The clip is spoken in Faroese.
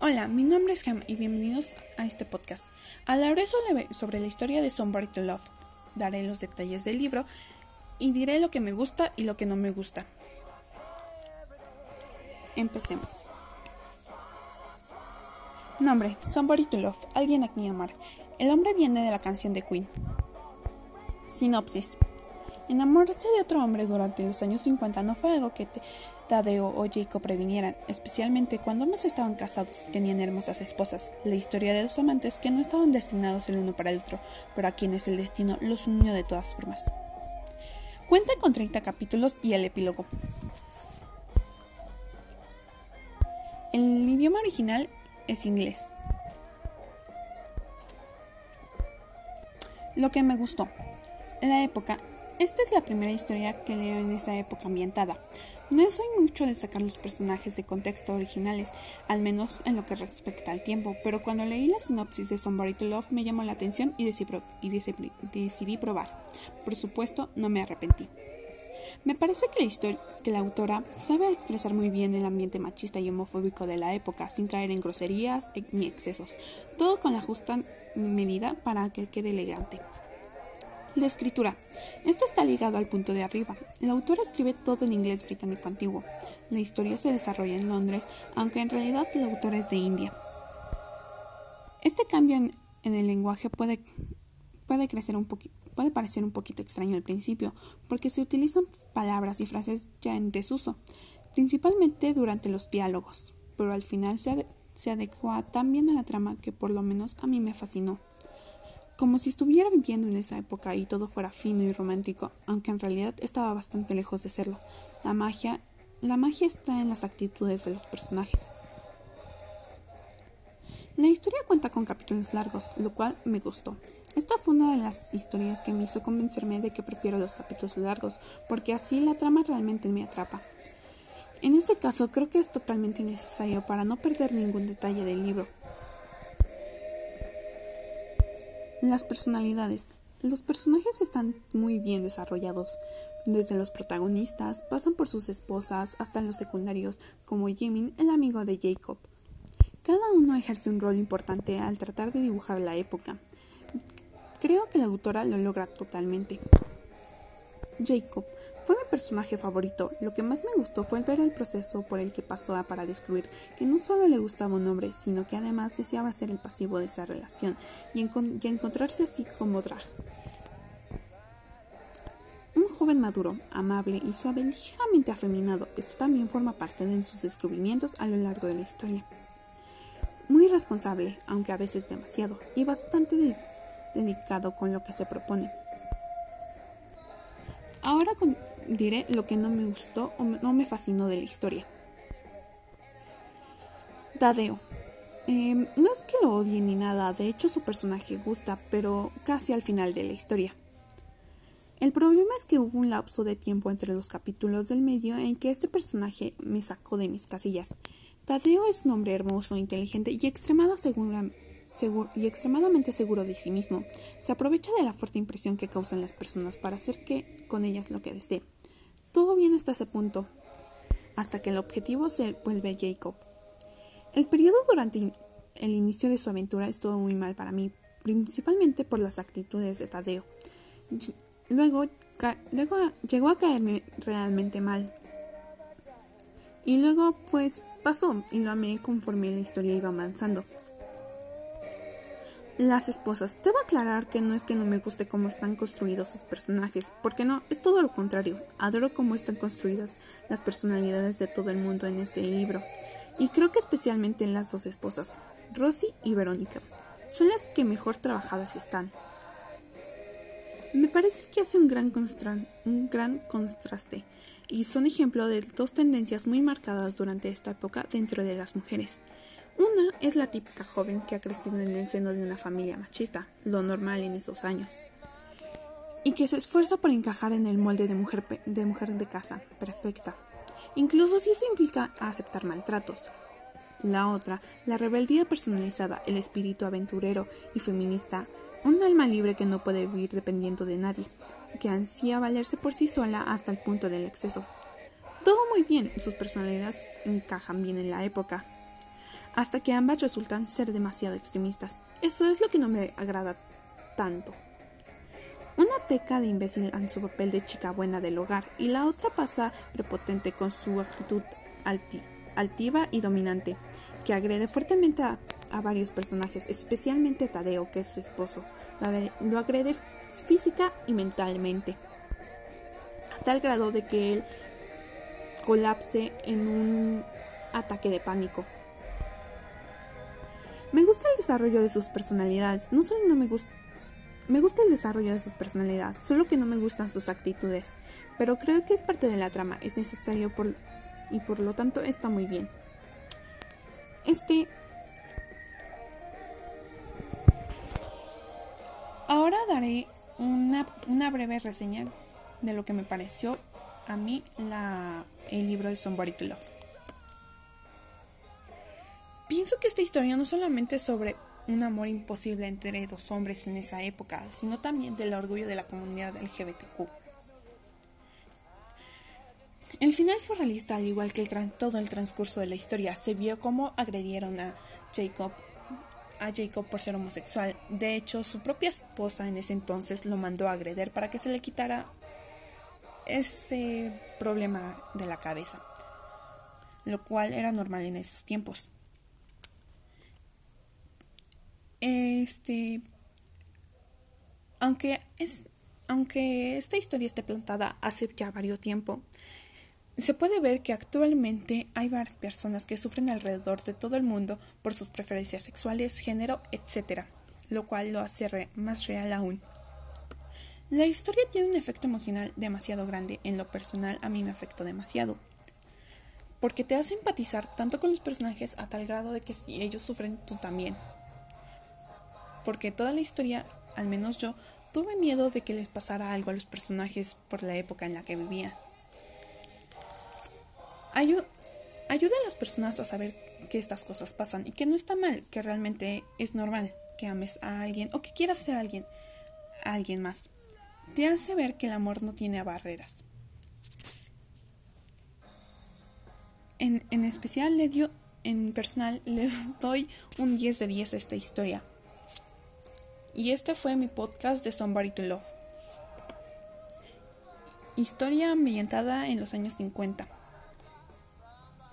Hola, mi nombre es Ham y bienvenidos a este podcast. Hablaré sobre la historia de Somebody to Love. Daré los detalles del libro y diré lo que me gusta y lo que no me gusta. Empecemos. Nombre: Somebody to Love, alguien a quien amar. El hombre viene de la canción de Queen. Sinopsis: Enamorarse de otro hombre durante los años 50 no fue algo que te Tadeo Oye Jacob previnieran, especialmente cuando ambos estaban casados, tenían hermosas esposas, la historia de dos amantes que no estaban destinados el uno para el otro, pero a quienes el destino los unió de todas formas. Cuenta con 30 capítulos y el epílogo. El idioma original es inglés. Lo que me gustó, la época Esta es la primera historia que leo en esta época ambientada. No soy mucho de sacar los personajes de contexto originales, al menos en lo que respecta al tiempo, pero cuando leí la sinopsis de Somebody to Love me llamó la atención y decidí, y decidí, decidí probar. Por supuesto, no me arrepentí. Me parece que la, historia, que la autora sabe expresar muy bien el ambiente machista y homofóbico de la época, sin caer en groserías ni excesos, todo con la justa medida para que quede elegante. La escritura. Esto está ligado al punto de arriba. La autora escribe todo en inglés británico antiguo. La historia se desarrolla en Londres, aunque en realidad la autora es de India. Este cambio en, en el lenguaje puede, puede, crecer un puede parecer un poquito extraño al principio, porque se utilizan palabras y frases ya en desuso, principalmente durante los diálogos, pero al final se, se adecua tan bien a la trama que por lo menos a mí me fascinó como si estuviera viviendo en esa época y todo fuera fino y romántico, aunque en realidad estaba bastante lejos de serlo. La magia, la magia está en las actitudes de los personajes. La historia cuenta con capítulos largos, lo cual me gustó. Esta fue una de las historias que me hizo convencerme de que prefiero los capítulos largos, porque así la trama realmente me atrapa. En este caso creo que es totalmente necesario para no perder ningún detalle del libro, Las personalidades. Los personajes están muy bien desarrollados. Desde los protagonistas pasan por sus esposas hasta los secundarios, como Jimin, el amigo de Jacob. Cada uno ejerce un rol importante al tratar de dibujar la época. Creo que la autora lo logra totalmente. Jacob Fue mi personaje favorito. Lo que más me gustó fue el ver el proceso por el que pasó a para descubrir que no solo le gustaba un hombre, sino que además deseaba ser el pasivo de esa relación y, encon y encontrarse así como drag. Un joven maduro, amable y suave, ligeramente afeminado, esto también forma parte de sus descubrimientos a lo largo de la historia. Muy responsable, aunque a veces demasiado, y bastante de dedicado con lo que se propone. Ahora con diré lo que no me gustó o no me fascinó de la historia. Tadeo. Eh, no es que lo odie ni nada, de hecho su personaje gusta, pero casi al final de la historia. El problema es que hubo un lapso de tiempo entre los capítulos del medio en que este personaje me sacó de mis casillas. Tadeo es un hombre hermoso, inteligente y, extremado segura, seguro, y extremadamente seguro de sí mismo. Se aprovecha de la fuerte impresión que causan las personas para hacer que con ellas lo que desee. Todo bien hasta ese punto, hasta que el objetivo se vuelve Jacob. El periodo durante el inicio de su aventura estuvo muy mal para mí, principalmente por las actitudes de Tadeo. Luego, luego llegó a caerme realmente mal. Y luego, pues, pasó y lo amé conforme la historia iba avanzando. Las esposas. Debo aclarar que no es que no me guste cómo están construidos sus personajes, porque no, es todo lo contrario. Adoro cómo están construidas las personalidades de todo el mundo en este libro, y creo que especialmente en las dos esposas, Rosy y Verónica. Son las que mejor trabajadas están. Me parece que hace un gran, un gran contraste y son ejemplo de dos tendencias muy marcadas durante esta época dentro de las mujeres. Una es la típica joven que ha crecido en el seno de una familia machista, lo normal en esos años, y que se esfuerza por encajar en el molde de mujer, de mujer de casa, perfecta, incluso si eso implica aceptar maltratos. La otra, la rebeldía personalizada, el espíritu aventurero y feminista, un alma libre que no puede vivir dependiendo de nadie, que ansía valerse por sí sola hasta el punto del exceso. Todo muy bien, sus personalidades encajan bien en la época, hasta que ambas resultan ser demasiado extremistas. Eso es lo que no me agrada tanto. Una peca de imbécil en su papel de chica buena del hogar y la otra pasa prepotente con su actitud alti altiva y dominante, que agrede fuertemente a, a, varios personajes, especialmente a Tadeo, que es su esposo. Lo agrede física y mentalmente, a tal grado de que él colapse en un ataque de pánico desarrollo de sus personalidades. No solo no me gusta... Me gusta el desarrollo de sus personalidades, solo que no me gustan sus actitudes. Pero creo que es parte de la trama, es necesario por, y por lo tanto está muy bien. Este... Ahora daré una, una breve reseña de lo que me pareció a mí la, el libro de Somebody to Love. Pienso que esta historia no solamente es sobre un amor imposible entre dos hombres en esa época, sino también del orgullo de la comunidad LGBTQ. El final fue realista, al igual que el todo el transcurso de la historia. Se vio cómo agredieron a Jacob, a Jacob por ser homosexual. De hecho, su propia esposa en ese entonces lo mandó a agreder para que se le quitara ese problema de la cabeza, lo cual era normal en esos tiempos. este aunque es aunque esta historia esté plantada hace ya varios tiempo, se puede ver que actualmente hay varias personas que sufren alrededor de todo el mundo por sus preferencias sexuales, género, etc., lo cual lo hace re más real aún. La historia tiene un efecto emocional demasiado grande, en lo personal a mí me afectó demasiado, porque te hace empatizar tanto con los personajes a tal grado de que si ellos sufren, tú también porque toda la historia, al menos yo, tuve miedo de que les pasara algo a los personajes por la época en la que vivían. Ayu ayuda a las personas a saber que estas cosas pasan y que no está mal, que realmente es normal que ames a alguien o que quieras ser alguien, a alguien más. Te hace ver que el amor no tiene barreras. En, en especial le dio, en personal le doy un 10 de 10 a esta historia, y este fue mi podcast de Somebody to Love. Historia ambientada en los años 50.